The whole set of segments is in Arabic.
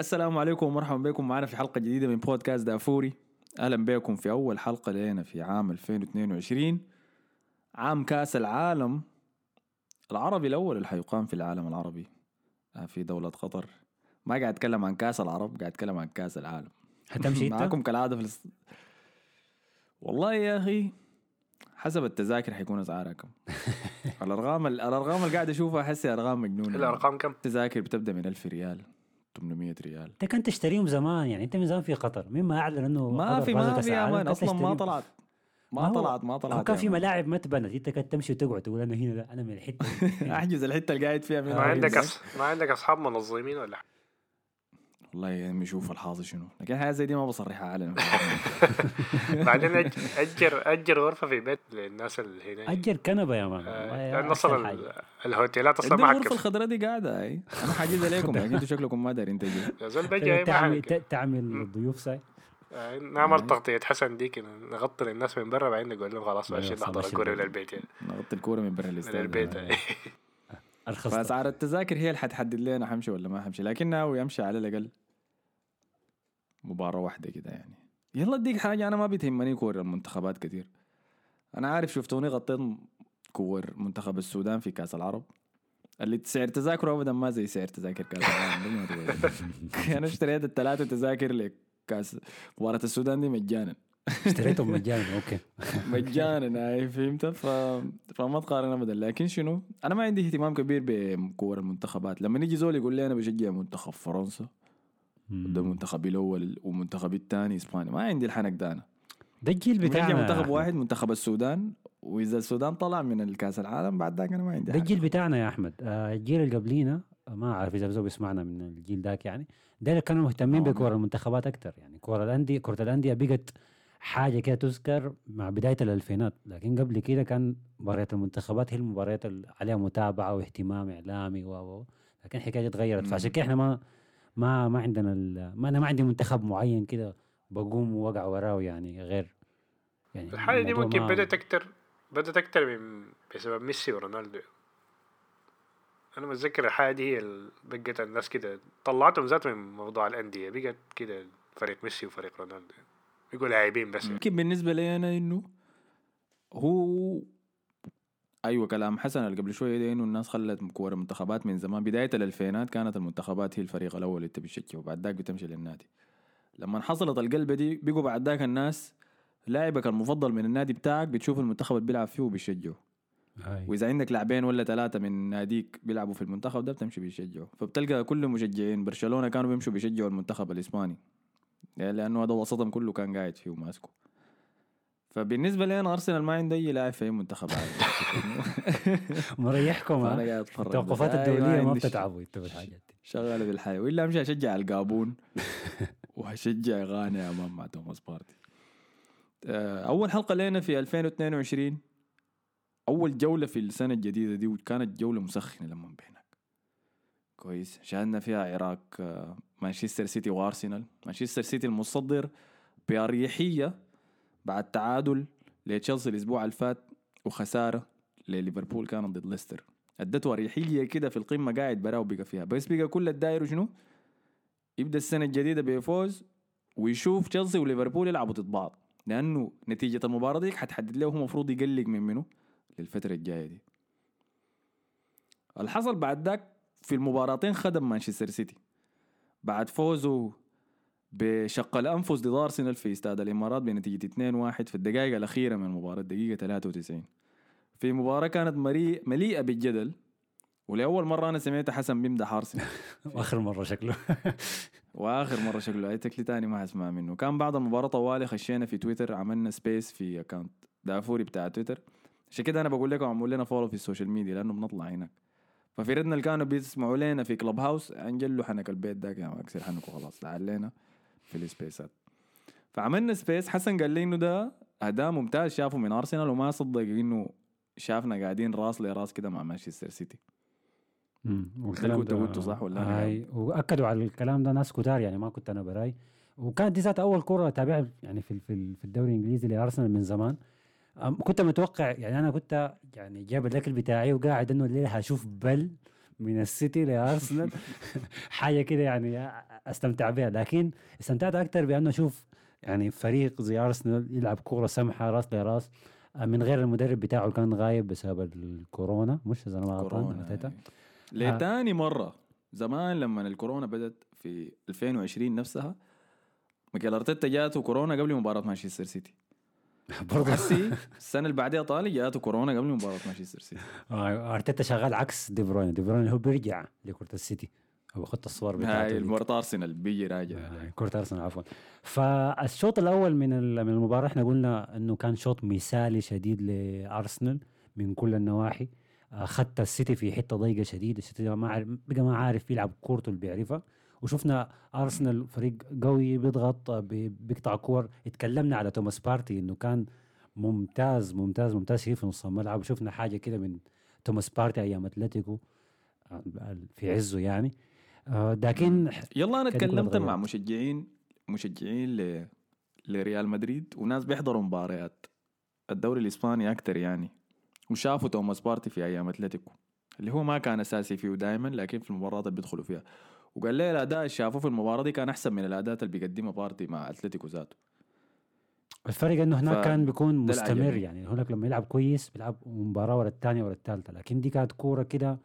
السلام عليكم ومرحبا بكم. معنا في حلقة جديدة من بودكاست دافوري. أهلا بكم في أول حلقة لنا في عام 2022 عام كأس العالم العربي الأول اللي حيقام في العالم العربي آه، في دولة قطر. ما قاعد أتكلم عن كأس العرب قاعد أتكلم عن كأس العالم. حتمشي أنت؟ معكم كالعادة في. والله يا أخي حسب التذاكر حيكون أسعارها كم الأرقام الأرقام اللي قاعد أشوفها أحس أرقام مجنونة. الأرقام كم؟ التذاكر بتبدأ من 1000 ريال. 800 ريال انت كنت تشتريهم زمان يعني انت من زمان في قطر مما اعلن إنه ما في ما في يا العالم، مان كنت أصلا ما. طلعت ما ما طلعت ما طلعت كان في مان. ملاعب ما اتبنت انت كنت تمشي وتقعد تقول أنا هنا ده أنا من الحتة دي. أحجز الحتة اللي قاعد فيها من ما عندك أص... ما عندك أصحاب منظمين ولا حاجة؟ والله يعني بشوف الحاظ شنو. لكن حاجة زي دي ما بصرحها علنا. بعدين أجر أجر غرفة في بيت للناس اللي هنا. أجر كنبة يا مان آه،. ال- الهوتيلات أصلا ما الغرفه الخضراء دي قاعدة هاي أنا حاجزها لكم لكن أنتوا شكلكم ما دارين تجوا ما تعمل حنك- ت- تعمل ضيوف ساي. آه، نعمل تغطية حسن ديك نغطي الناس من برا بعدين نقول لهم خلاص أيوة، ماشي صح، نحضر ماشي الكورة البيت. للبيت يعني. نغطي الكورة من برا من البيت. آه. أرخص. فأسعار التذاكر هي اللي حتحدد لنا حمشي ولا ما حمشي لكن ناوي امشي على الأقل. مباراة واحدة كده يعني. يلا اديك حاجة أنا ما بتهمني كور المنتخبات كتير. أنا عارف شفتوني غطيت كور منتخب السودان في كأس العرب. اللي سعر تذاكره ابدا ما زي سعر تذاكر كأس العالم. أنا اشتريت الثلاثة تذاكر لكأس مباراة السودان دي مجانا. اشتريتهم مجانا أوكي. مجانا هاي فهمت؟ ف... فما تقارن ابدا. لكن شنو؟ أنا ما عندي اهتمام كبير بكور المنتخبات. لما يجي زول يقول لي أنا بشجع منتخب فرنسا ده منتخبي الأول ومنتخبي الثاني إسبانيا. ما عندي الحنك ده أنا ده الجيل بتاعنا. منتخب واحد منتخب السودان. وإذا السودان طلع من الكأس العالم بعد ذاك أنا ما عندي ده الجيل بتاعنا يا أحمد. آه، الجيل اللي قبلينا ما أعرف إذا زول بيسمعنا من الجيل ذاك يعني. ده اللي كانوا مهتمين آه. بكرة المنتخبات أكثر يعني. كرة الأندية كرة الأندية بقت حاجة كده تذكر مع بداية الألفينات. لكن قبل كده كان مباريات المنتخبات هي المباريات اللي عليها متابعة واهتمام إعلامي و لكن الحكاية دي اتغيرت. مم. فعشان كده إحنا ما ما ما عندنا ال- ما أنا ما عندي منتخب معين كده بقوم ووقع وراه يعني غير. يعني الحاجة دي ممكن ما- بدأت أكتر بدأت أكتر من بسبب ميسي ورونالدو. أنا متذكر الحاجة دي هي اللي بقت الناس كده طلعتهم ذات من موضوع الأندية بقت كده فريق ميسي وفريق رونالدو. يقول لاعبين بس. يمكن بالنسبة لي أنا إنه هو أيوه كلام حسن. اللي قبل شوية ده إنه الناس خلت كور المنتخبات من زمان. بداية الألفينات كانت المنتخبات هي الفريق الأول اللي انت بتشجعه وبعد ذاك بتمشي للنادي. لما حصلت القلبة دي بقوا بعد ذاك الناس لاعبك المفضل من النادي بتاعك بتشوف المنتخب اللي بيلعب فيه وبيشجعه. هاي. وإذا عندك لاعبين ولا ثلاثة من ناديك بيلعبوا في المنتخب ده بتمشي بيشجعوا. فبتلقى كل مشجعين برشلونة كانوا بيمشوا بيشجعوا المنتخب الإسباني. لأنه هذا وسطهم كله كان قاعد فيه وماسكه. فبالنسبة لي أنا أرسنال ما عندي أي لاعب في أي منتخب عادي. مريحكم التوقفات الدولية ما. بتتعبوا أنتوا بالحاجات دي. شغاله بالحياة. وإلا أمشي أشجع القابون وهشجع غانا أمام مع توماس بارتي. آه، أول حلقة لنا في 2022 أول جولة في السنة الجديدة دي وكانت جولة مسخنة لمّا بينك كويس. شاهدنا فيها عراك آه، مانشستر سيتي وأرسنال. مانشستر سيتي المتصدر بأريحية بعد تعادل لتشيلسي الأسبوع اللي فات وخسارة لليفربول كانت ضد ليستر. ادته اريحيه كده في القمة قاعد برا وبقى فيها. بس بقى كل الداير شنو؟ يبدأ السنة الجديدة بفوز ويشوف تشيلسي وليفربول يلعبوا ضد بعض. لأنه نتيجة المباراة دي حتحدد له هو المفروض يقلق من منه للفترة الجاية دي. اللي حصل بعد ذاك في المباراتين خدم مانشستر سيتي. بعد فوزه بشق الأنفس ضد ارسنال في استاد الإمارات بنتيجه 2-1 في الدقائق الأخيرة من المباراة دقيقه 93 في مباراة كانت مري- مليئة بالجدل ولأول مرة أنا سمعت حسن بيمدح أرسنال. وآخر مرة شكله. وآخر مرة شكله عيتك لي تاني ما حسمع منه. كان بعد المباراة طوالي خشينا في تويتر عملنا space في account دافوري بتاع تويتر. عشان كده أنا بقول لكم اعملوا لنا follow في ال social media لأنه بنطلع هناك. ففي ردنا اللي كانوا بيسمعوا لنا في Clubhouse انجلوا حنك البيت داك يا اكسر حنك وخلاص تعال لنا. في ال spaceات. فعملنا space. حسن قال لي إنه ده اداء ممتاز شافه من أرسنال وما صدق إنه شافنا قاعدين راس لراس كده مع مانشستر سيتي. مم. اللي كنت قلته صح ولا هاي. وأكدوا على الكلام ده ناس كتار يعني ما كنت أنا براي. وكانت دي ذات أول كرة أتابعها يعني في في الدوري الإنجليزي لأرسنال من زمان. كنت متوقع يعني أنا كنت يعني جايب الاكل بتاعي وقاعد إنه الليلة هشوف بل من السيتي لأرسنال. حاجة كده يعني أستمتع بها. لكن استمتعت أكثر بأنه أشوف يعني فريق زي أرسنال يلعب كورة سمحة راس لراس. آه، من غير المدرب بتاعه كان غايب بسبب الكورونا. مش إذا أنا ما غلطان كورونا أتيتا. لتاني مرة زمان لما الكورونا بدت في 2020 نفسها ميكيل أرتيتا جاته كورونا قبل مباراة مانشستر سيتي. برضه هسي السنة اللي بعدها طالي جاته كورونا قبل مباراة مانشستر سيتي. آه، أرتيتا شغال عكس دي بروين. دي بروين هو بيرجع لكره السيتي هو خدت الصور بتاعته هاي دي. مباراه ارسنال بيجي راجع. آه، كرة أرسنال عفوا. فالشوط الأول من من المباراة إحنا قلنا إنه كان شوط مثالي شديد لأرسنال من كل النواحي. اخذت السيتي في حتة ضيقة شديد السيتي ما عارف بقى ما عارف يلعب كورته اللي بيعرفها وشفنا أرسنال فريق قوي بيضغط بي- بيقطع كور. اتكلمنا على توماس بارتي إنه كان ممتاز ممتاز ممتاز في نص الملعب. وشفنا حاجة كده من توماس بارتي أيام أتلتيكو في عزه يعني. آه، لكن يلا أنا كان كلها تكلمت مع. مشجعين مشجعين ل... لريال مدريد وناس بيحضروا مباريات الدوري الإسباني أكتر يعني. وشافوا توماس بارتي في أيام أتلتيكو اللي هو ما كان أساسي فيه دائما لكن في المباريات اللي بيدخلوا فيها. وقال لي الأداء اللي شافوه في المباراة دي كان أحسن من الاداء اللي بيقدمها بارتي مع أتلتيكو ذاته. الفرق إنه هناك ف- كان بيكون مستمر العجبني. يعني. هناك لما يلعب كويس بيلعب مباراة ورا الثانية ورا الثالثه لكن دي كانت كورة كده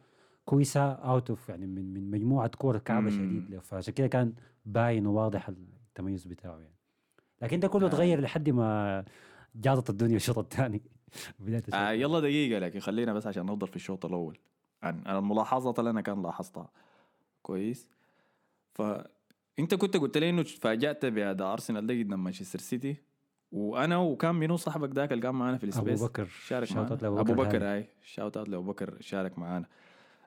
كويسة out of يعني من من مجموعة كورة كعبة. شديد. له فعشان كده كان باين وواضح التميز بتاعه يعني. لكن ده كله آه. تغير لحد ما جاطت الدنيا الشوط الثاني. بداية آه يلا دقيقة لكن خلينا بس عشان نفضل في الشوط الأول. عن عن الملاحظات اللي أنا كان لاحظتها. كويس. فانت كنت قلت لي انه تفاجأت باداء ارسنال ده قدام مانشستر سيتي وأنا وكان منو صاحبك ذاك اللي كان معانا في ال space؟ أبو بكر. شارك shout معنا out لأبو أبو بكر. بكر هاي. shout out لأبو بكر شارك معانا.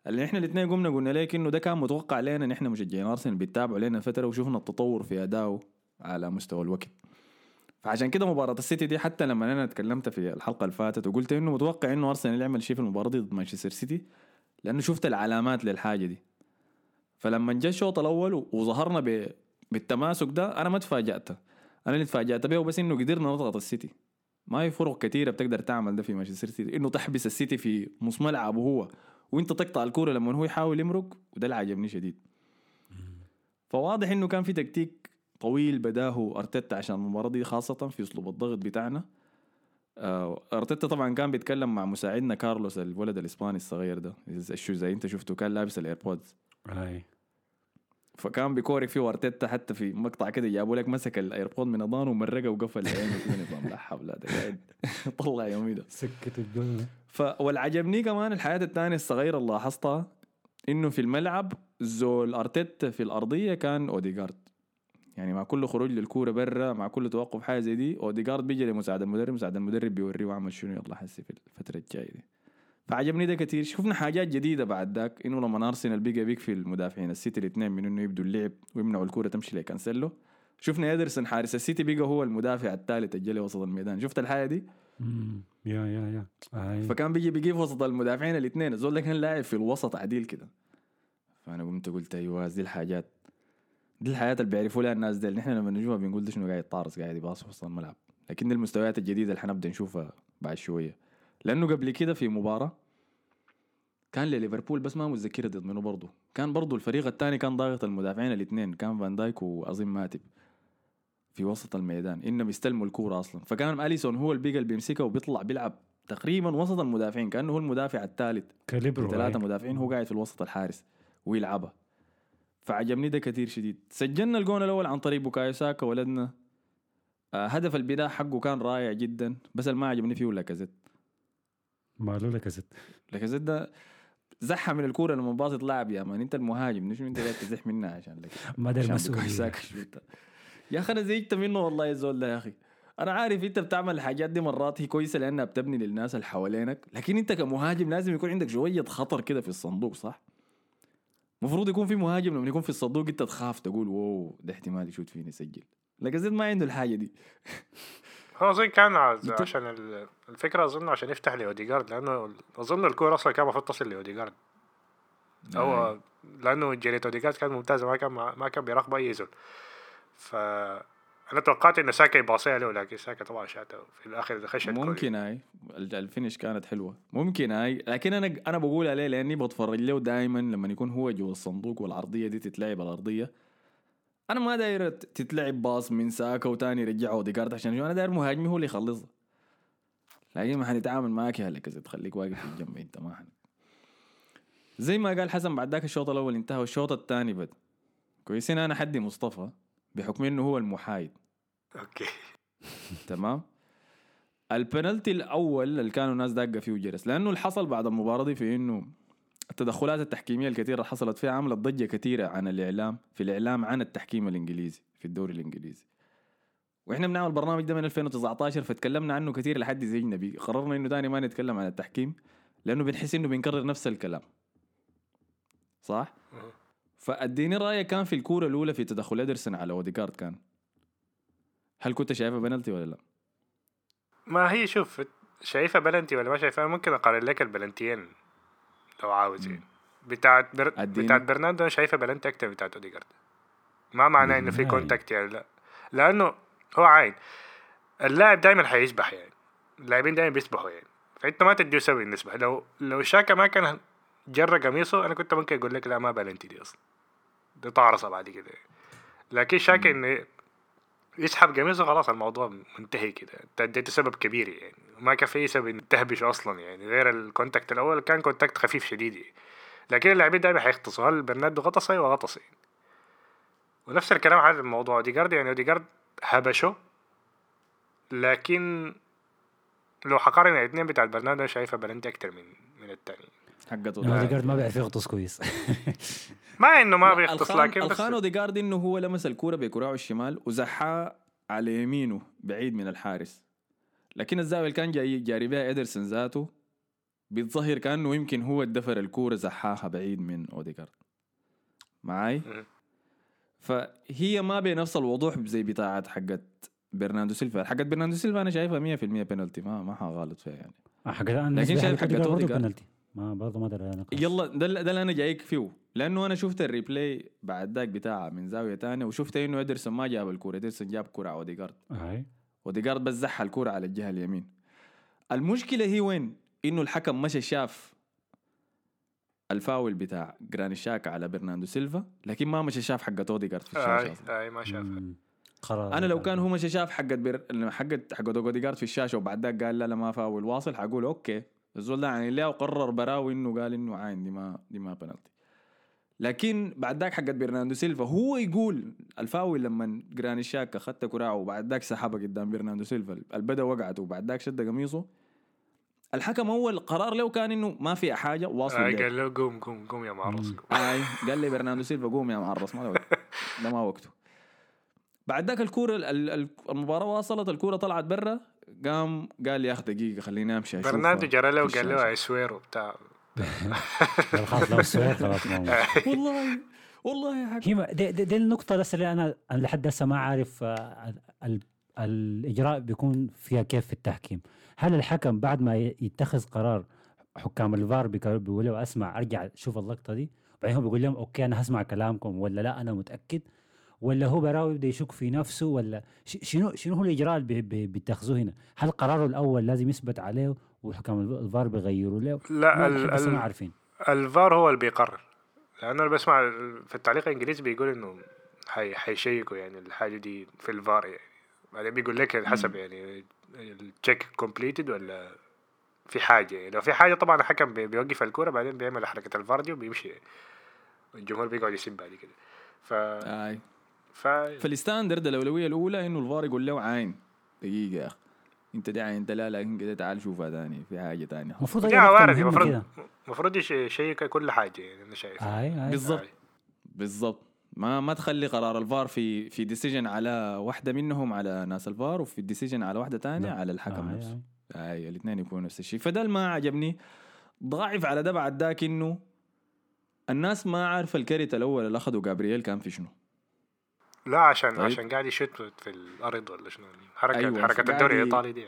اللي إحنا الاثنين قمنا قلنا لك إنه ده كان متوقع لنا نحن مشجعين ارسنال بيتابعوا لنا فترة وشفنا التطور في ادائه على مستوى الوقت. فعشان كده مباراة السيتي دي حتى لما أنا تكلمت في الحلقة اللي فاتت وقلت إنه متوقع إنه ارسنال يعمل شيء في المباراة دي ضد مانشستر سيتي لأنه شفت العلامات للحاجة دي. فلما جاء الشوط الأول وظهرنا ب... بالتماسك ده أنا ما تفاجأت. أنا اللي تفاجأت به بس إنه قدرنا نضغط السيتي. ما في فرق كثيره بتقدر تعمل ده في مانشستر سيتي. إنه تحبس السيتي في نص ملعبه هو. وإنت تقطع الكورة لما هو يحاول يمرق وده اللي عجبني شديد. فواضح إنه كان في تكتيك طويل بداه أرتيتا عشان المباراة دي خاصة في أسلوب الضغط بتاعنا. آه، أرتيتا طبعا كان بيتكلم مع مساعدنا كارلوس الولد الإسباني الصغير ده. الشو زي أنت شفته كان لابس ال AirPods فكان بيكورك فيه ارتيتا حتى في مقطع كده جابوا لك مسك ال AirPod من اضانه ومرقه وقفل عينه كده نظام. لا حول ولا قوة قاعد طلع يومي ده. سكت الدنيا. ف والعجبني كمان الحاجة الثانية الصغيرة اللي لاحظتها إنه في الملعب زول أرتيتا في الأرضية كان اوديجارد يعني مع كل خروج للكورة برا مع كل توقف حاجة زي دي اوديجارد بيجي لمساعد المدرب مساعد المدرب بيوريه وعمل شنو يلا حسي في الفترة الجاية دي. فعجبني ده كتير. شفنا حاجات جديدة بعد ذاك إنه لما ارسنال بقى بيكفي المدافعين السيتي الاثنين من إنه يبدوا اللعب ويمنعوا الكورة تمشي لكانسيلو. شفنا ادرسون حارس السيتي بقى هو المدافع الثالث الجلي وسط الميدان. شفت الحاجة دي. يا يا يا. هاي فكان بيجي بيجيب وسط المدافعين الاثنين. الزول ده كان لاعب في الوسط عديل كده. فأنا قمت قلت أيوه دي الحاجات دي الحاجات اللي بيعرفوا لها الناس دي نحن لما نشوفها بنقول ده شنو قاعد يطارس قاعد يباص في وسط الملعب. لكن المستويات الجديدة اللي حنبدأ نشوفها بعد شوية. لأنه قبل كده في مباراة كان لليفربول بس ما متذكر ضد منه برضه كان برضه الفريق الثاني كان ضاغط المدافعين الاثنين كان فان دايك واظن ماتب في وسط الميدان. إنهم يستلموا الكورة أصلا. فكان أليسون هو اللي بيقى اللي بيمسكها وبيطلع بيلعب تقريبا وسط المدافعين كأنه هو المدافع الثالث. كاليبرو ثلاثة هاي. مدافعين هو قاعد في الوسط الحارس ويلعبها فعجبني ده كثير شديد. سجلنا الجون الأول عن طريق بوكايو ساكا ولدنا. آه هدف البداية حقه كان رائع جدا بس اللي ما عجبني فيه لاكازيت. مالو لاكازيت لاكازيت ده زحها من الكورة لما باص لاعب يا man. انت المهاجم ليش انت قاعد تزح منها عشان لك؟ ما تشوت انت؟ يا أخي أنا زهقت منه والله الزول ده يا أخي. أنا عارف أنت بتعمل الحاجات دي مرات هي كويسة لأنها بتبني للناس اللي حوالينك لكن أنت كمهاجم لازم يكون عندك شوية خطر كده في الصندوق صح؟ المفروض يكون في مهاجم لما يكون في الصندوق أنت تخاف تقول wow ده احتمال يشوت فيني يسجل. لكن زيد ما عنده الحاجة دي. هو أظن كان عشان ال- الفكرة أظن عشان يفتح لاوديجارد لأنه أظن الكورة أصلا كان المفروض تصل لاوديجارد هو لأنه جريت اوديجارد كان ممتازه ما كان ما كان بيراقب أي زول ف أنا توقعت إنه ساكا يباصيها له لكن ساكا طبعا شاته في الآخر خشت. ممكن هاي. ال- ال finish كانت حلوة. ممكن هاي. لكن أنا أنا بقول عليه لأني بتفرج له دائما لما يكون هو جوا الصندوق والعرضية دي تتلعب الأرضية. أنا ما داير تتلعب باص من ساكا وتاني يرجعه اوديجارد عشان أنا داير مهاجمي هو اللي يخلصها لكن ما حنتعامل معاك يا لاكا تخليك واقف في الجنب أنت ما حن. زي ما قال حسن بعد ذاك الشوط الأول انتهى والشوط الثاني بدا كويسين أنا حدي مصطفى بحكم إنه هو المحايد. okay. تمام؟ البنالتي الأول اللي كانوا الناس داقة فيه جرس لأنه اللي حصل بعد المباراة دي في إنه التدخلات التحكيمية الكثيرة اللي حصلت فيها عملت ضجة كثيرة عن الإعلام في الإعلام عن التحكيم الإنجليزي في الدوري الإنجليزي. وإحنا بنعمل برنامج ده من 2019 فتكلمنا عنه كثير لحد زي النبي قررنا إنه تاني ما نتكلم عن التحكيم لأنه بنحس إنه بنكرر نفس الكلام. صح. فأديني رأيك كان في الكورة الأولى في تدخل ادرسون على أوديجارد كان؟ هل كنت شايفها بنالتي ولا لا؟ ما هي شوف شايفها بلنتي ولا ما شايفها ممكن أقارن لك البلنتيين لو عاوز يعني. بتاعت بر... اديني. بتاعت برناردو أنا شايفها بلنتي أكتر بتاعت اوديجارد ما معناه إنه في. contact يعني لا. لأنه هو عاين اللاعب دائما حيسبح يعني. اللاعبين دائما بيسبحوا يعني. فأنت ما تديه سبب انه يسبح لو لو شاكا ما كان جرى قميصه أنا كنت ممكن أقول لك لا ما بلنتي دي أصلا. دي طارصة بعد كده. لكن شاكا إنه يسحب قميصه خلاص الموضوع منتهي كده. انت اديته سبب كبير يعني. ما كان في سبب تهبش أصلا يعني غير ال contact الأول كان contact خفيف شديد يعني. لكن اللاعبين دائما حيغطسوا هل برناردو غطس؟ أيوه غطس يعني. ونفس الكلام على الموضوع أوديجارد يعني أوديجارد هبشه لكن لو حقارن الاثنين بتاع برناردو أنا شايفها بلنتي أكتر من من الثاني حقته لأنه أوديجارد ما بيعرف يغطس كويس. ما إنه ما بيغطس لكن بس الخان أوديجارد إنه هو لمس الكورة بكراعه الشمال وزحها على يمينه بعيد من الحارس. لكن الزاوية اللي كان جاي جاري بها ادرسون ذاته بيتظهر كأنه يمكن هو الدفر الكوره زحاها بعيد من أوديجارد. معاي. فهي ما بنفس الوضوح زي بتاعت حقت برناردو سيلفا. حقت برناردو سيلفا أنا شايفها 100% بنالتي ما ما حغالط فيها يعني. حق أنا لكن شايف حق حق أوديجارد برضه أوديجارد. بنالتي ما برضه ما ادري نقاش. يلا ده اللي- ده اللي أنا جايك فيه. لأنه أنا شفت ال replay بعد ذاك بتاعها من زاوية تانية وشفت إنه ادرسون ما جاب الكورة. ادرسون جاب كوره على اوديجارد هاي اوديجارد بس زحها الكورة على الجهة اليمين. المشكلة هي وين؟ إنه الحكم مشى شاف الفاول بتاع جراني شاكا على برناردو سيلفا لكن ما مشى شاف حقت اوديجارد في الشاشه أي أي ما شافها. قرار أنا لو كان هو مشى شاف حقت بر... حقت حقت اوديجارد في الشاشة وبعد ذاك قال لا لا ما فاول واصل حقول okay. الزول ده يعني ليه وقرر براوي إنه قال إنه عين دي ما دي ما بنالتي لكن بعد ذاك حقت برناردو سيلفا هو يقول الفاول لما جراني شاكا خت كراعه وبعد ذاك سحبها قدام برناردو سيلفا البدا وقعت وبعد ذاك شد قميصه الحكم أول قرار له كان إنه ما في حاجة واصل ليه. قال له قوم قوم قوم يا معرس. أي قال لي برناردو سيلفا قوم يا معرس ما ده ما وقته بعد ذاك الكورة ال- ال- المباراة واصلت الكورة طلعت برا قام قال يا أخي دقيقة خليني أمشي برناردو جرى له وقال له الشاشة. اي خلاص لو سويت خلاص. والله والله يا حكم هي دي, دي, دي النقطة بس اللي أنا أنا لحد هسه ما عارف آه، ال- الإجراء بيكون فيها كيف في التحكيم. هل الحكم بعد ما يتخذ قرار حكام الفار بيك- بيقولوا أسمع أرجع شوف اللقطة دي؟ بعدين هو بيقول لهم okay أنا هسمع كلامكم ولا لا؟ أنا متأكد. ولا هو براوي يبدا يشك في نفسه ولا ش- شنو شنو هو الإجراء اللي بي- بي- بيتخذوه هنا؟ هل قراره الأول لازم يثبت عليه وحكام الف- الفار بيغيروا له؟ لا ال- هسه ما ال- عارفين. الفار هو اللي بيقرر. لأنه أنا بسمع في التعليق الإنجليزي بيقول إنه حي حيشيكوا يعني الحاجة دي في الفار يعني. بعدين بيقول لك حسب يعني ال check completed ولا في حاجة. يعني لو في حاجة طبعا الحكم بي- بيوقف الكورة بعدين بيعمل حركة الفار دي وبيمشي. الجمهور بيقعد يسب بعد كده. ف أي. ف فال standard الأولوية الأولى إنه الفار يقول له عين. دقيقة يا أخي. انت دي عين لا لكن كده تعال شوفها ثاني في حاجة ثانية المفروض يا وارد المفروض. المفروض يشيك كل حاجة يعني أنا شايف أي أي بالضبط آي. بالضبط ما ما تخلي قرار الفار في في decision على واحدة منهم على ناس الفار وفي decision على واحدة ثانية لا. على الحكم آي نفسه آي. اي الاثنين يكونوا نفس الشيء فده اللي ما عجبني ضاعف على ده بعد ذاك إنه الناس ما عارفة الكرت الأول اللي أخذه جابرييل كان في شنو لا عشان طيب. عشان قاعد يشوت في الأرض ولا شنو؟ حركه أيوة، حركة الدوري الإيطالي دي.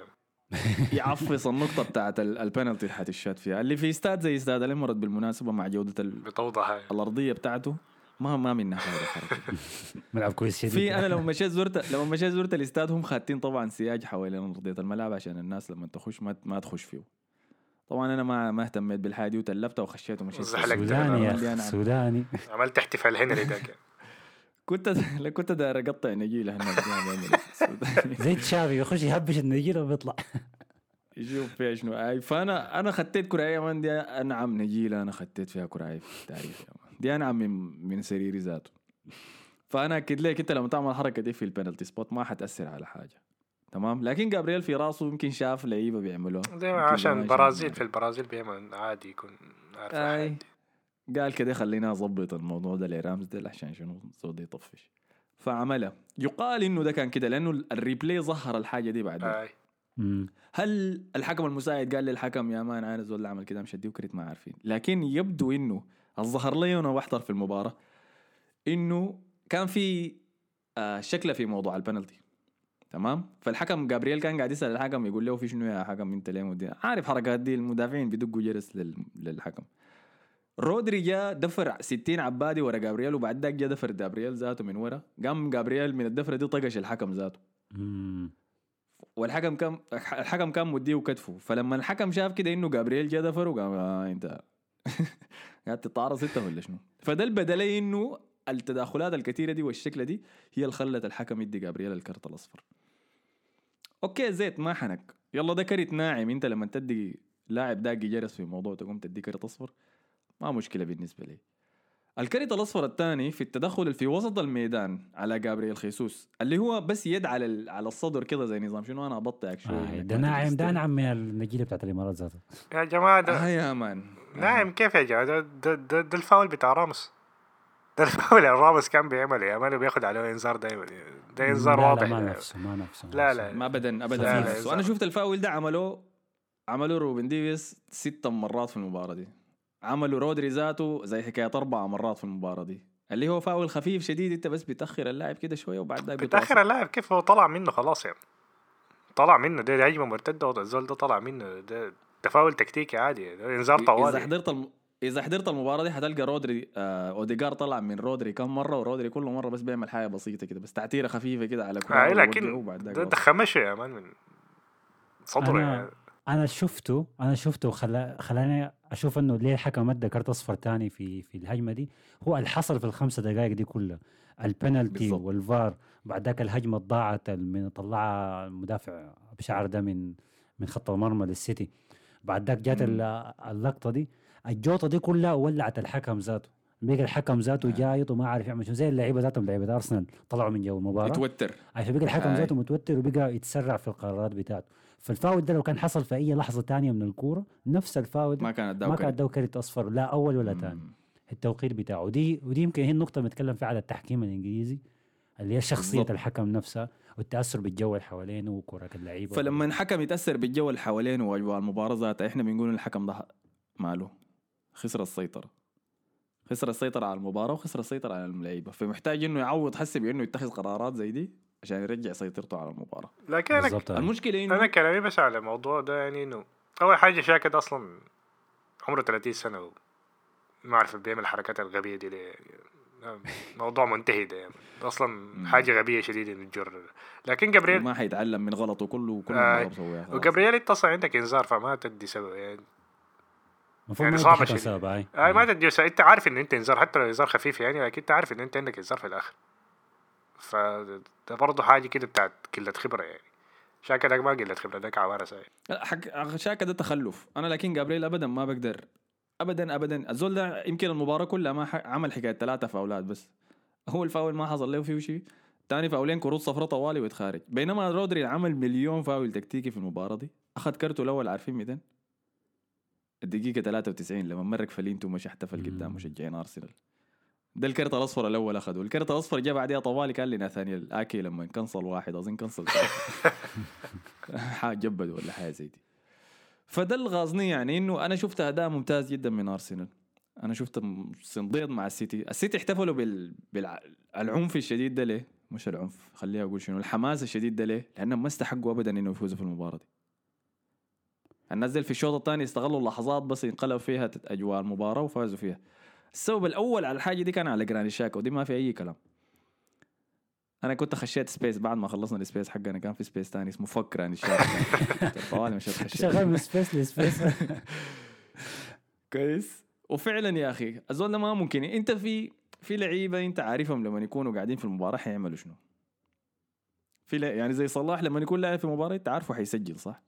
يعفص النقطة بتاعت ال- البنالتي اللي حتشات فيها. اللي في استاد زي استاد الامارات بالمناسبة مع جودة ال- بتوضح هاي الأرضية بتاعته ما ما منها. ملعب كويس شديد. في أنا لما مشيت زرت لما مشيت زرت الاستاد هم خاتين طبعا سياج حوالين أرضية الملعب عشان الناس لما تخش ما ما تخش فيه. طبعا أنا ما ما اهتميت بالحاجة دي وتلبت وخشيت ومشيت. سوداني يا سوداني. عملت احتفال هنري ذاك. كنت لا كنت داير أقطع نجيلة هناك. زي تشافي يخش يهبش النجيلة وبيطلع. يشوف فيها شنو. أي فأنا أنا خطيت كراعي يا man دي أنعم نجيلة أنا خطيت فيها كراعي في التاريخ دي أنعم من من سريري ذاته. فأنا اكد لك أنت لما تعمل الحركه دي في ال penalty spot ما حتأثر على حاجة. تمام؟ لكن جابرييل في راسه يمكن شاف لعيبة بيعملوها. يمكن عشان البرازيل في البرازيل بيعمل عادي يكون عارف أي. قال كده خلينا أظبط الموضوع ده لرامزديل عشان شنو صوت يطفش. فعملها يقال إنه ده كان كده لأنه ال replay ظهر الحاجة دي بعدين. أي. مم. هل الحكم المساعد قال للحكم يا man أنا زول عمل كده مش هديه كرت ما عارفين. لكن يبدو إنه الظهر لي وأنا بحضر في المباراة إنه كان في آه شكله في موضوع البنالتي. تمام؟ فالحكم جابرييل كان قاعد يسأل الحكم يقول له في شنو يا حكم؟ أنت ليه مدي؟ عارف حركات دي المدافعين بيدقوا جرس لل- للحكم. رودري جا دفر 60 عبادي ورا جابرييل وبعد ذاك جا دفر جابرييل ذاته من ورا. قام جابرييل من الدفرة دي طقش الحكم ذاته. والحكم كان الحكم كان مديه كتفه فلما الحكم شاف كده إنه جابرييل جا دفر وقام آه أنت قاعد تتعرض انت ولا شنو؟ فده البدا لي إنه التداخلات الكثيره دي والشكلة دي هي اللي خلت الحكم يدي جابرييل الكرت الأصفر. okay زيت ما حنك. يلا ده كرت ناعم. أنت لما تدي لاعب داقي جرس في موضوع تقوم تدي كرت أصفر. ما مشكلة بالنسبة لي. الكرت الأصفر الثاني في التدخل في وسط الميدان على جابرييل خيسوس اللي هو بس يد على ال- على الصدر كده زي نظام. شنو أنا أبطئك شوي آه ده ناعم ده. ناعم من النجيلة بتاعت الإمارات ذاتها. يا جماعة آه ده يا مان ناعم كيف يا جماعة؟ ده ده, ده, ده الفاول بتاع راموس. ده الفاول اللي راموس كان بيعمله. يا مان بياخد عليه إنذار دايما. ده إنذار واضح لا ما. نفسه ما نفسه لا لا ما ابدا ابدا. أنا إذا- شفت الفاول ده عملوه عملوا روبن دياز ست مرات في المباراة دي. عملوا رودري ذاته زي حكاية أربع مرات في المباراة دي. اللي هو فاول خفيف شديد أنت بس بتأخر اللاعب كده شوية وبعد بتأخر. اللاعب كيف؟ هو طلع منه خلاص يعني. طلع منه ده, ده هجمه مرتده الزول ده طلع منه. ده تفاول تكتيكي عادي ده انذار إذا طوالي. حضرت الم... إذا حضرت المباراة دي حتلقى رودري آه أوديجار طلع من رودري كم مرة ورودري كل مرة بس بيعمل حاجة بسيطة كده بس تعتيره خفيفة كده على كرة آه لكن ده, ده. خمشه يا man من صدره يعني. أنا شفته أنا شفته خلا خلاني أشوف إنه ليه الحكم ادى كرت أصفر تاني في في الهجمة دي. هو اللي حصل في الخمسة دقائق دي كلها. البنالتي. والفار بعد ذاك الهجمة ضاعت من طلعها المدافع بشعر ده من من خط المرمى للسيتي. بعد ذاك جات اللقطة دي. الجوطة دي كلها ولعت الحكم ذاته. بقى الحكم ذاته آه. جايط وما عارف يعمل شنو زي اللعيبة ذاتهم لعيبة ارسنال طلعوا من جو المباراة. يتوتر. عشان بقى الحكم آي. ذاته متوتر وبقى يتسرع في القرارات بتاعته. فالفاول ده لو كان حصل في أي لحظة تانية من الكورة نفس الفاول ما كانت ما كان دو كرت اصفر لا أول ولا ثاني التوقيت بتاعه. ودي ودي يمكن هي النقطة اللي بنتكلم فيها على التحكيم الإنجليزي اللي هي شخصية بالضبط. الحكم نفسها والتأثر بالجو اللي حوالينه وكرة اللعيبة. فلما الحكم يتأثر بالجو اللي حوالينه وأجواء المباراه ذاتها إحنا بنقول الحكم ده ماله؟ خسر السيطرة. خسر السيطرة على المباراة وخسر السيطرة على اللعيبه فمحتاج إنه يعوض حسب انه يتخذ قرارات زي دي؟ عشان يرجع سيطرته على المباراة لكن أنا بالضبط المشكلة أنا انه كلامي بس على الموضوع ده يعني إنه أول حاجة شاكد أصلا عمره 30 سنة وما أعرف بيعمل الحركات الغبية دي ليه يعني موضوع منتهي ده يعني. أصلا حاجة غبية شديدة إنه تجر لكن جابرييل ما حيتعلم من غلطه كله كل آه، ما بسويها خلاص. وجابرييل انت أصلا عندك إنذار فما تدي سبب يعني المفروض يعني ما حكم شديد. سبب هاي آه ما تدي سبب. أنت عارف إن أنت إنذار حتى لو إنذار خفيف يعني لكن انت عارف إن أنت عندك إنذار في الآخر فده برضه حاجة كده بتاعت قلة خبرة يعني. شاكا ده ما قلة خبرة ده عوارة ساي لا، حق شاكا ده تخلف. أنا لكن جابريل ابدا ما بقدر. ابدا ابدا. الزول ده يمكن المباراة كلها ما ح- عمل حكاية ثلاثة فاولات بس. هو الفاول ما حصل له فيه شيء. تاني فاولين كروت صفراء طوالي ويتخارج. بينما رودري عمل مليون فاول تكتيكي في المباراة دي. أخذ كرته الأول عارفين 200 الدقيقة 93 لما مرق فلينتو مشى احتفل قدام. مشجعين أرسنال. ده الكرت الأصفر الأول أخذه. الكرت الأصفر جاء بعدها طوالي كان لناثانيال اكي لما كنصل واحد أظن كنصل حاجة جبد ولا حاجة زي دي. فده اللي غاظني يعني إنه أنا شفت أداء ممتاز جدا من أرسنال. أنا شفت صنديد مع السيتي. السيتي احتفلوا بال... بالعنف الشديد ده ليه؟ مش العنف خليها أقول شنو الحماس الشديد ده ليه؟ لأنهم ما استحقوا ابدا إنه يفوزوا في المباراة دي. الناس دي في الشوط الثاني استغلوا اللحظات بس انقلب فيها أجواء المباراة وفازوا فيها. السبب الأول على الحاجة دي كان على جراني شاكا ودي ما في أي كلام. أنا كنت خشيت space بعد ما خلصنا ال space حقنا كان في space تاني اسمه fuck جراني شاكا. طوالي مشيت خشيت. شغال من space ل space كويس. وفعلا يا أخي الزول ده ما ممكن أنت في في لعيبة أنت عارفهم لما يكونوا قاعدين في المباراة حيعملوا شنو؟ في لا- يعني زي صلاح لما يكون لاعب في مباراة انت عارفه حيسجل صح؟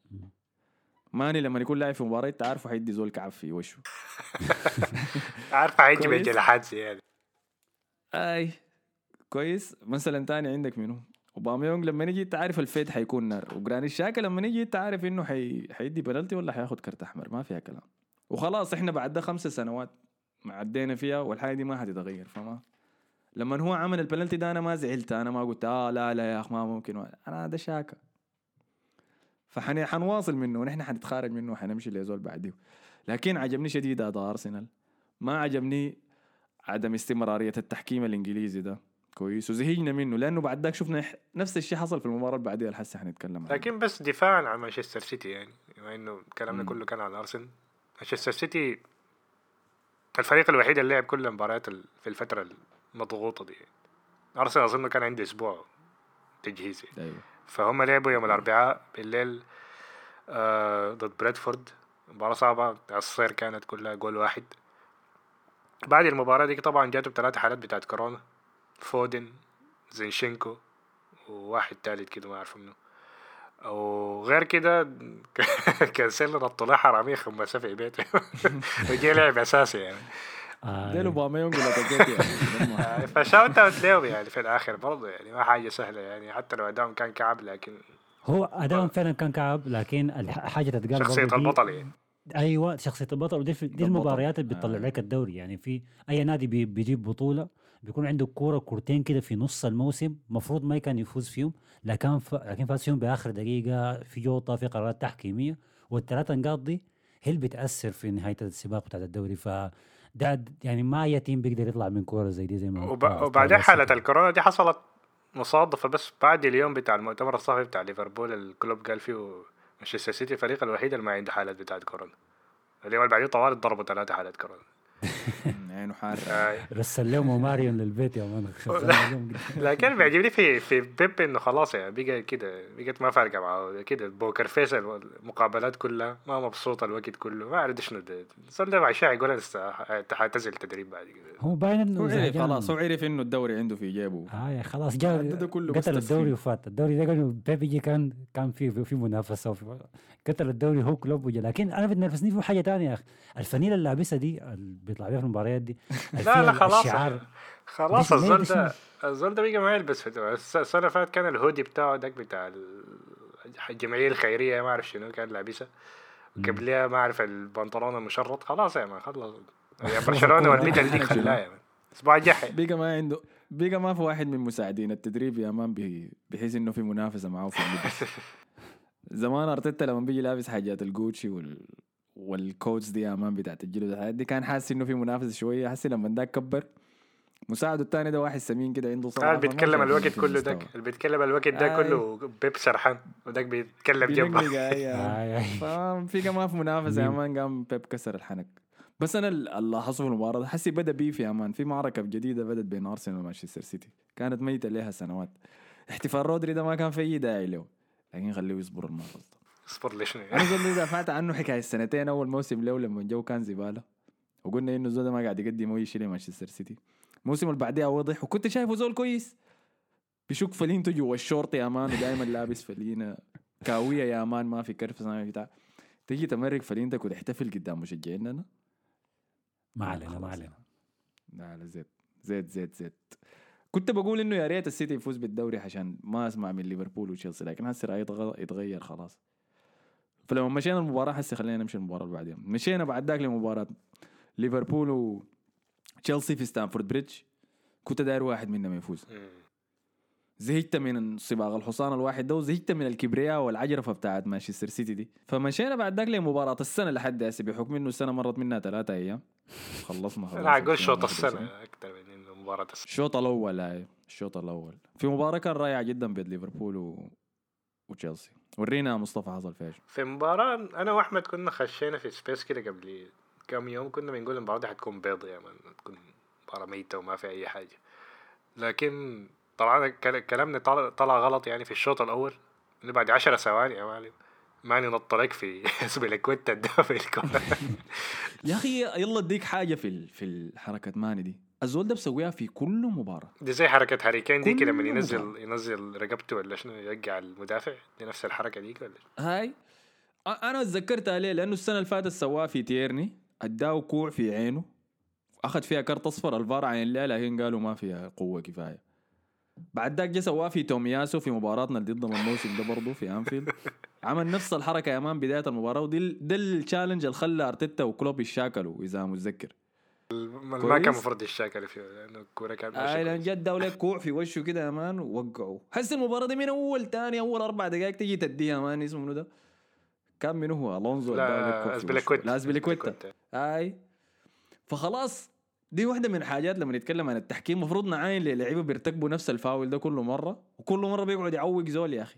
ماني لما يكون لاعب في مباراة انت عارفه حيدي زول كعب في وشه. عارفه حيجي كويس. بجلحات زياده أي. كويس. مثلا تاني عندك منو؟ اوباميونج لما يجي انت عارف الفيد حيكون نار. وجراني شاكا لما يجي انت عارف إنه حي... حيدي بنالتي ولا حياخد كرت أحمر؟ ما فيها كلام. وخلاص إحنا بعد ده خمسة سنوات عدينا فيها والحاجة دي ما حتتغير فما؟ لما هو عمل البنالتي ده أنا ما زعلت. أنا ما قلت آه لا لا يا أخ ما ممكن. أنا ده شاكا. فحن حنواصل منه ونحن حنتخارج منه وحنمشي لزول بعديه لكن عجبني شديد اداء أرسنال. ما عجبني عدم استمرارية التحكيم الإنجليزي ده. كويس. وزهقنا منه لأنه بعد ذاك شفنا نفس الشيء حصل في المباراة اللي بعديها هسه حنتكلم عنها لكن بس دفاعا عن مانشستر سيتي يعني. بما إنه كلامنا. كله كان عن أرسنال. مانشستر سيتي الفريق الوحيد اللي لعب كل المباريات ال- في الفترة المضغوطة دي. أرسنال أظن كان عنده أسبوع تجهيزي. أيوه. فهم لعبوا يوم الأربعاء بالليل آه ضد برينتفورد. مباراة صعبة الصير كانت كلها جول واحد. بعد المباراة دي طبعا جاتهم ثلاثة حالات بتاعت كورونا. فودن زينشينكو وواحد تالت كده ما أعرف منه وغير كده كانسيلو نط له حرامية خمسة في بيته وجي لعب أساسي يعني. ديل اوباميونج ولا يعني آه، فشاوت أوت ليهم يعني في الآخر برضه يعني ما حاجة سهلة يعني حتى لو أدائهم كان كعب لكن هو ادائهم فعلا كان كعب لكن الح- حاجة تتقال دي- البطل يعني. أيوه شخصية البطل. ودي في- دي. المباريات اللي بتطلع آه. لك الدوري يعني. في أي نادي بي- بيجيب بطولة بيكون عنده كورة كورتين كده في نص الموسم المفروض ما كان يفوز فيهم لكن ف... لكن فاز فيهم بآخر دقيقة في جوطة في قرارات تحكيمية. والثلاثة نقاط دي هي اللي بتأثر في نهاية السباق بتاع الدوري. ف ده د- يعني ما اي team بيقدر يطلع من كورة زي دي زي ما وب... وبعدين حالة السيتي. الكورونا دي حصلت مصادفة بس بعد اليوم بتاع المؤتمر الصحفي بتاع ليفربول الكلوب قال فيه مانشستر سيتي الفريق الوحيد اللي ما عنده حالات بتاعت كورونا. اليوم اللي بعديه طوال ضربوا ثلاثة حالات كورونا. عينه حار رسل لهم ماريون للبيت يا مان قد- لكن بيعجبني في في بيب إنه خلاص يعني بقى كده بقت ما فارقة معاه كده poker face المقابلات كلها ما مبسوط الوقت كله ما أعرف شنو ده. الزول ده عشان يقول حاعتزل التدريب بعد كده. هو باين إنه هو عرف زهقان. خلاص هو عرف إنه الدوري عنده في جيبه آه خلاص بس قتل الدوري. وفات. الدوري ده قالوا بيب يجي كان كان في في منافسة وفي قتل الدوري هو كلوب لكن أنا بتنافسني في حاجة تانية يا أخي. الفنيله اللي لابسها دي اللي بيطلع بيها في المباريات دي. لا لا خلاص. الشعار. خلاص الزول ده الزول ده بقى ما يلبس في الس- السنة اللي فاتت كان الهودي بتاعه داك بتاع ال- الجمعية الخيرية ما أعرف شنو كان لابسها. قبلها ما أعرف البنطلون المشرط. خلاص يا مان خلص يا برشلونة والميدل دي خلاه يا مان. الأسبوع الجاي. بقى ما عنده بقى ما في واحد من مساعدين. التدريب يا مان بحيث إنه في منافسة معاه في اللبس زمان أرتيتا لما بيجي لابس حاجات الجوتشي وال وال coats دي يا مان بتاعت الجلد الحاجات دي كان حاسس إنه في منافسه شوية. حاسس لما ده كبر مساعده الثاني ده واحد سمين كده عنده صراحة اللي بيتكلم الوقت كله داك اللي بيتكلم الوقت ده آي. كله بيب سرحان وداك بيتكلم جنبه. ففي ما في منافسه يا؟ مان. قام بيب كسر الحنك. بس أنا اللي لاحظته في المباراة حسي بدأ beef يا مان. في معركة جديدة بدت بين أرسنال ومانشستر سيتي. كانت ميتة لها سنوات. احتفال رودري ده ما كان في أي داعي له لكن خليه يصبر المرة اصبر ليش أنا زول ده دافعت عنه حكاية سنتين أول موسم له لما الجو كان زبالة. وقلنا إنه زول ما قاعد يقدم أي شيء لمانشستر سيتي. الموسم اللي بعديها وضح وكنت شايفه زول كويس. بيشك فلينته جوا الشورت يا مان ودائما لابس فلينة. كاوية يا مان ما في كرف ما في بتاع. تجي تمرق فلينتك وتحتفل قدام مشجعيننا ما علينا ما. علينا. لا لا زيت زيت زيت زيت. كنت بقول إنه يا ريت السيتي يفوز بالدوري عشان ما أسمع من ليفربول وتشيلسي لكن هسه رايي يتغ- يتغير خلاص. فلما مشينا المباراة هسه خلينا نمشي المباراة اللي بعدين. مشينا بعد ذاك لمباراة ليفربول وتشيلسي في ستامفورد بريدج. كنت داير واحد منهم يفوز. زهقت من صباغ الحصان الواحد ده وزهقت من الكبرياء والعجرفة بتاعت مانشستر سيتي دي. فمشينا بعد ذاك لمباراة السنة لحد هسه بحكم إنه السنة مرت منها ثلاثة أيام. خلصنا خلاص أنا أقول شوط 2021. السنة أكثر من إنه مباراة السنة. الشوط الأول هاي الشوط الأول. في مباراة كان رائعة جدا بين ليفربول و... وتشيلسي. ورينا مصطفى حصل فيها. في مباراة أنا وأحمد كنا خشينا في space كده قبل كم يوم كنا بنقول المباراة دي حتكون بيض يا مان تكون مباراة ميتة وما في أي حاجة. لكن طلعنا كل- كلامنا طلع, غلط يعني في الشوط الأول اللي بعد عشر ثواني يا معلم ماني نط لك في ده في الكورة. يا أخي يلا أديك حاجة في في الحركة ماني دي. الزول ده بسويها في كل مباراة. دي زي حركة هاري كين دي كده لما كل ينزل مباراة. ينزل رقبته ولا شنو يرجع المدافع دي نفس الحركة ديك ولا؟ هاي. أنا تذكرتها ليه لأنه السنة اللي فاتت سواها في تيرني اداه كوع في عينه أخذ فيها كرت أصفر الفار عين لها لكن قالوا ما فيها قوة كفاية. بعد ذاك جا سواه في تومياسو في مباراتنا اللي ضدهم الموسم ده برضه في أنفيلد. عمل نفس الحركة يا مان بداية المباراة ودي ده ال challenge اللي خلى أرتيتا وكلوب يشاكلوا إذا متذكر. ما. كان المفروض يشاكل فيه لأنه الكورة كانت اي لأن. جد داولك كوع في وشه كده يا مان ووقعوا حس المباراة دي من أول تاني أول أربع دقائق تجي تديها مان اسمه منو ده؟ كان منو هو؟ ألونزو لا. أزبيليكويتا لا ازبيليكويتا أي. فخلاص دي واحدة من الحاجات لما نتكلم عن التحكيم المفروض نعاين للعيبة بيرتكبوا نفس الفاول ده كل مرة وكل مرة بيقعد يعوق زول يا أخي.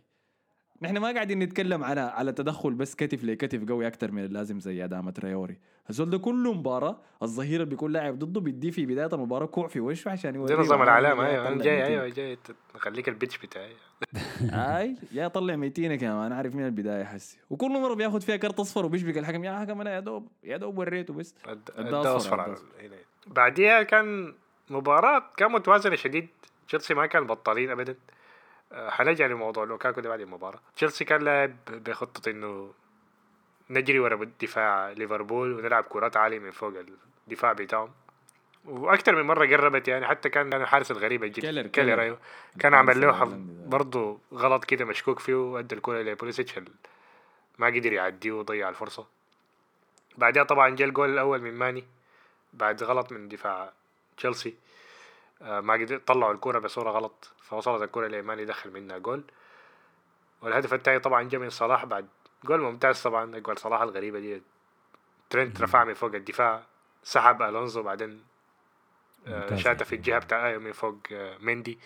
نحن ما قاعدين نتكلم على على تدخل بس كتف لكتف قوي أكثر من اللازم زي ادامه ريوري الزول ده كل مباراة الظهير اللي بيكون لاعب ضده بيديه في بداية المباراة كوع في وشه عشان زي يوريه نظام إنه أيوه. أنا جاي. أيوه جاي نخليك ال bitch بتاعي. أي يا طلع ميتينك يا مان عارف من البداية حسي. وكل مرة بياخذ فيها كرت أصفر وبيشبك الحكم يا حكم أنا يا دوب يا دوب وريته بس. أصفر، أصفر. بعديها كان مباراة كان متوازنة شديد. تشيلسي ما كان بطالين ابدا. حنرجع لموضوع لوكاكو ده بعد المباراة. تشيلسي كان لاعب بخطة إنه نجري ورا دفاع ليفربول ونلعب كرات عالية من فوق الدفاع بتاعهم. وأكثر من مرة قربت يعني حتى كان كان الحارس الغريب الجد كيلر- كيلر. أيوه. كان عمل له. برضه غلط كده مشكوك فيه وأدى الكوره لبوليسيتش ما قدر يعديه وضيع الفرصة. بعدها طبعا جاء الجول الأول من ماني بعد غلط من دفاع تشيلسي. آه، ما قدر طلعوا الكورة بصورة غلط فوصلت الكورة لماني دخل منها جول. والهدف الثاني طبعا جاء من صلاح بعد جول ممتاز طبعا جول صلاح الغريبة دي. ترنت رفع من فوق الدفاع سحب ألونزو بعدين آه،. شاته في الجهة بتاع آه، من فوق آه، مندي.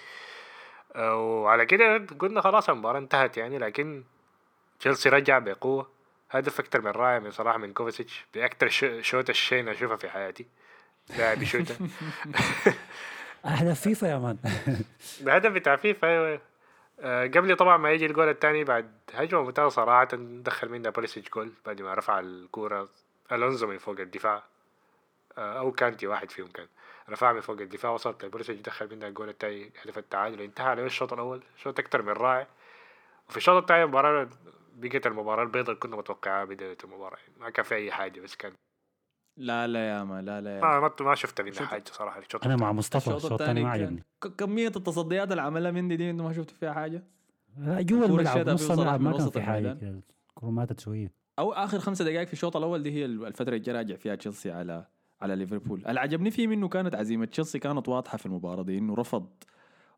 وعلى كده قلنا خلاص المباراة انتهت يعني لكن تشيلسي رجع بقوة. هدف أكتر من رائع من صراحة من كوفاسيتش بأكتر ش- شوت الشين اشوفها في حياتي. لاعب يشوتها أهداف فيفا يا man. بهدف بتاع فيفا أيوه قبل طبعا ما يجي الجول الثاني بعد هجمة ممتازة صراحة دخل منها بوليسيتش جول بعد ما رفع الكورة ألونزو من فوق الدفاع آه، أو كانتي واحد فيهم كان رفع من فوق الدفاع وصلت. لبوليسيتش دخل منها الجول الثاني هدف التعادل انتهى على الشوط الأول شوط أكثر من رائع. وفي الشوط الثاني المباراه بقت المباراة البيضاء اللي كنا متوقعها بداية المباراة يعني ما كان في أي حاجة بس كان لا لا يا ما لا لا يا ما ما, ما شفت شوط- حاجة صراحة الشوط أنا مع. مصطفى الشوط الثاني ما عجبني ك- كمية التصديات اللي عملها مندي دي أنتم ما شفتوا فيها حاجة؟ لا جوا الملعب نص الملعب ما كان في حاجة الكوره ماتت شوية. أو آخر خمسة دقائق في الشوط الأول دي هي الفترة اللي راجع فيها تشيلسي على على ليفربول. اللي عجبني فيه انه كانت عزيمة. تشيلسي كانت واضحة في المباراة دي إنه رفض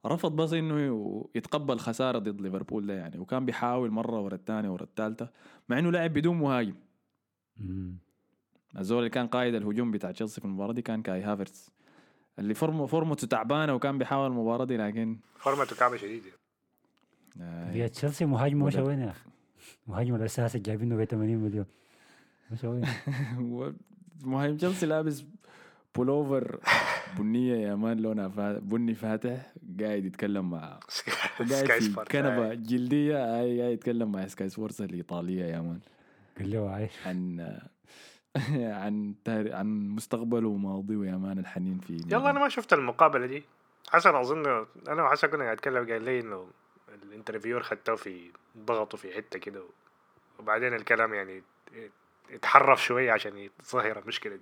رفض بس إنه يتقبل خسارة ضد ليفربول ده يعني. وكان بيحاول مرة ورا الثانية ورا الثالثة مع إنه لعب بدون مهاجم. الزول اللي كان قائد الهجوم بتاع تشيلسي في المباراة دي كان كاي هافرتس. اللي فورمه فورمته تعبانة وكان بيحاول المباراة دي لكن فورمته كعبة شديد. آه، هي تشيلسي مهاجم مش. وين يا أخي. مهاجم الاساسي جايبينه ب 80 مليون. مش وين مهاجم تشيلسي لابس بولوفر بنية يا man لونها. بني فاتح قاعد يتكلم مع قاعد سكاي في جلدية هاي قاعد يتكلم مع سكاي سبورتس الإيطالية يا man. قال له عايش. عن عن. عن مستقبله وماضيه يا man الحنين في يلا أنا ما شفت المقابلة دي. حسن أظن أنا وحسن كنا نتكلم قال لي إنه ال interviewer خدته في ضغطه في حتة كده وبعدين الكلام يعني اتحرف شوية عشان يظهر المشكلة دي.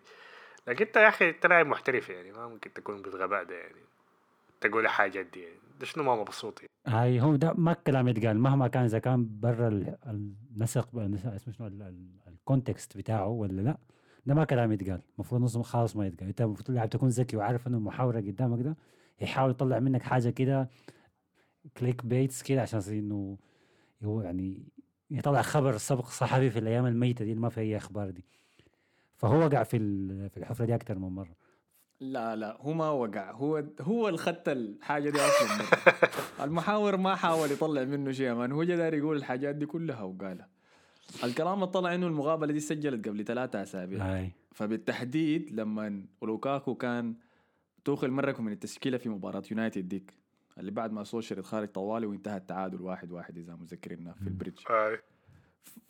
لكن أنت يا أخي أنت لاعب محترف يعني ما ممكن تكون بالغباء ده يعني. تقول حاجات دي شنو ما مبسوط يعني؟ هاي هو ده ما الكلام يتقال. مهما كان إذا كان برا ال- النسق اسمه شنو ال- ال- ال context بتاعه ولا لا ده ما كلام يتقال. المفروض نص خالص ما يتقال. أنت المفروض اللاعب تكون ذكي وعارف إنه المحاوره قدامك ده يحاول يطلع منك حاجة كده clickbaits كده عشان إنه هو يعني يطلع خبر سبق صحفي في الأيام الميتة دي اللي ما في أي أخبار دي. فهو وقع في في الحفرة دي أكثر من مرة. لا لا هو ما وقع. هو هو اللي خدت الحاجة دي مرة. المحاور ما حاول يطلع منه شيء يا man هو جا داير يقول الحاجات دي كلها وقالها. الكلام اللي طلع إنه المقابلة دي سجلت قبل ثلاثة أسابيع. فبالتحديد لما لوكاكو كان توخل مركنه من التشكيلة في مباراة يونايتد ديك اللي بعد ما سولشر خارج طوالي وانتهى التعادل واحد واحد إذا متذكرين في البريدج.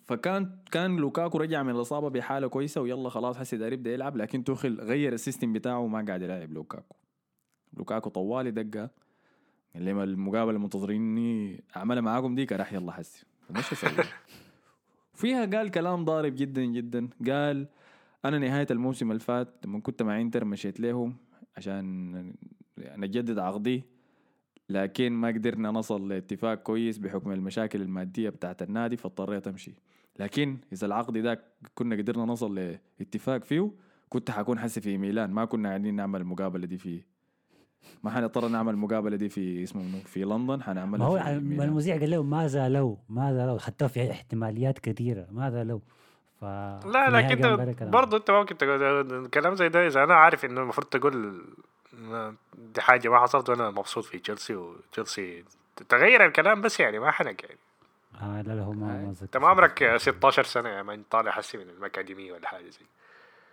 فكان كان لوكاكو رجع من الإصابة بحالة كويسة ويلا خلاص حسي داير يبدا يلعب لكن توخل غير ال system بتاعه وما قاعد يلعب لوكاكو. لوكاكو طوالي دقة اللي المقابله منتظريني أعملها معاكم ديك راح يلا حسي فمش أسوي فيها قال كلام ضارب جدا جدا. قال أنا نهاية الموسم اللي فات لما كنت مع إنتر مشيت لهم عشان نجدد عقدي. لكن ما قدرنا نصل لاتفاق كويس بحكم المشاكل المادية بتاعت النادي فاضطريت أمشي. لكن إذا العقد ده كنا قدرنا نصل لاتفاق فيه كنت حكون حسي في ميلان. ما كنا قاعدين نعمل المقابلة دي في ما حنضطر نعمل المقابله دي في اسمه في لندن. ما حنعملها هو في ميلان. المذيع قال له ماذا لو ماذا لو حتى في احتماليات كثيرة ماذا لو ف لا لكن انت برضه أنت ممكن تقول كلام زي ده إذا أنا عارف إنه المفروض تقول دي حاجة ما حصلت وأنا مبسوط في تشيلسي وتشيلسي تغير الكلام بس يعني ما حنك يعني. آه لا لا هو ما ذكر أنت ما عمرك 16 سنة يعني ما طالع حسي من الأكاديمية ولا حاجة زي.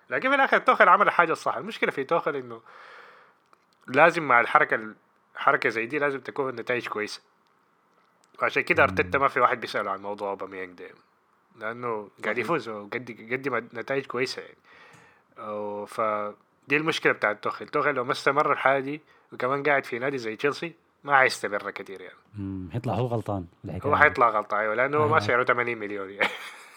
لكن في الآخر توخل عمل الحاجة الصح. المشكلة في توخل إنه لازم مع الحركة الحركه زي دي لازم تكون النتائج كويسة. وعشان كده أرتيتا ما في واحد بيسأله عن موضوع أوباميانج ده. لأنه قاعد يفوز وقد يقدم نتائج كويسة يعني. ف دي المشكلة بتاعت توخل توخل لو ما استمر الحاجة دي وكمان قاعد في نادي زي تشيلسي ما حيستمر كتير يعني مم، هيطلع هو غلطان هو. حيطلع غلطة أيوه لأنه آه. ما سعره 80 مليون يعني.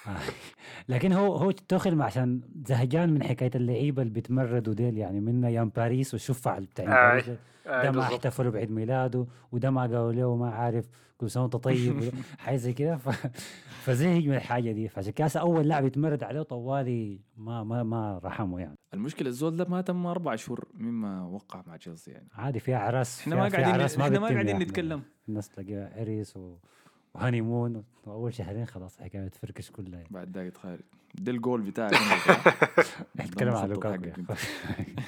لكن هو هو توخل عشان زهجان من حكاية اللعيبه اللي بيتمردوا ديل يعني من أيام باريس والشفع بتاع. باريس ده ما. احتفلوا بعيد ميلاده وده ما قالوا له ما عارف كل سنه وانت طيب حاجة زي كده ف... فزهج من الحاجة دي فعشان كده أول لاعب يتمرد عليه طوالي ما ما ما رحمه يعني المشكلة الزول ده ما تم أربع شهور مما وقع مع تشيلسي يعني عادي فيها عراس إحنا ما قاعدين إحنا ما قاعدين. نتكلم الناس تلاقيها عريس و... و honeymoon واول شهرين خلاص الحكاية تفركش كلها يعني. بعد ذاك يتخارج. ده الجول بتاعك نتكلم على لوكاكو انت.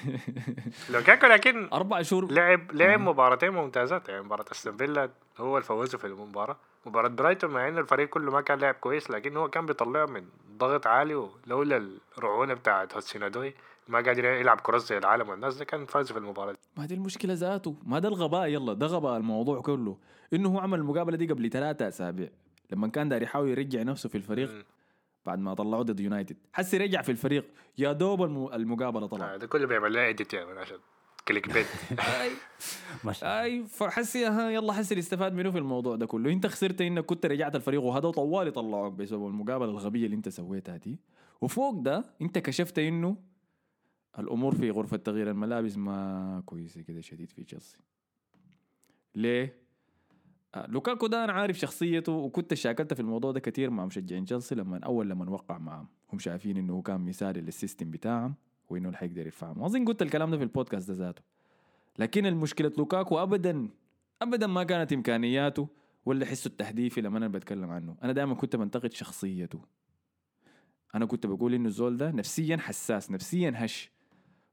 لوكاكو لكن أربع شهور. لعب لعب مباراتين ممتازات يعني. مباراة أستون فيلا هو اللي فوزه في المباراة. مباراة برايتون مع انه الفريق كله ما كان لعب كويس لكن هو كان بيطلعه من ضغط عالي ولولا الرعونة بتاعت هدسون أودوي ما قادر يلعب كرة زي العالم والناس ده كان فاز في المباراة دي. ما دي المشكلة ذاته. ما ده الغباء يلا ده غباء الموضوع كله. إنه هو عمل المقابلة دي قبل ثلاثة أسابيع. لما كان داير يحاول يرجع نفسه في الفريق مم. بعد ما طلعوه ضد يونايتد. حسي رجع في الفريق. يا دوب الم- المقابلة آه طلع ده كله بيعمل لها edit يعني عشان clickbait. اي فحسي ها يلا حسي اللي استفاد منه في الموضوع ده كله. أنت خسرت إنك كنت رجعت الفريق وهذا طوالي طلعوك بسبب المقابلة الغبية اللي أنت سويتها دي. وفوق ده أنت كشفت إنه الأمور في غرفة تغيير الملابس ما كويسة كده شديد في تشيلسي ليه؟ آه، لوكاكو ده أنا عارف شخصيته وكنت شاكلت في الموضوع ده كثير مع مشجعين تشيلسي لما أول لما وقع معهم هم شايفين إنه هو كان مثالي لل system بتاعهم وإنه اللي حيقدر يرفعهم. أظن قلت الكلام ده في البودكاست ده ذاته. لكن المشكلة لوكاكو ابدا ابدا ما كانت إمكانياته ولا حسه التهديفي لما أنا بتكلم عنه. أنا دائما كنت بنتقد شخصيته. أنا كنت بقول إنه الزول ده نفسيا حساس نفسيا هش.